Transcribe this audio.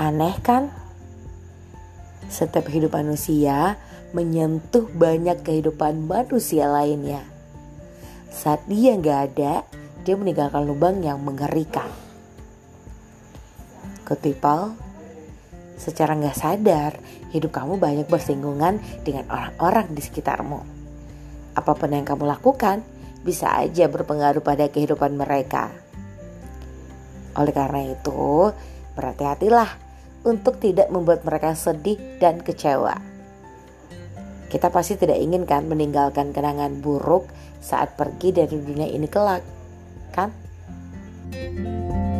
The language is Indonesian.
Aneh kan? Setiap hidup manusia menyentuh banyak kehidupan manusia lainnya. Saat dia nggak ada, dia meninggalkan lubang yang mengerikan. Ketipal, secara nggak sadar, hidup kamu banyak bersinggungan dengan orang-orang di sekitarmu. Apa pun yang kamu lakukan, bisa aja berpengaruh pada kehidupan mereka. Oleh karena itu, berhati-hatilah untuk tidak membuat mereka sedih dan kecewa. Kita pasti tidak ingin kan meninggalkan kenangan buruk saat pergi dari dunia ini kelak, kan? thank you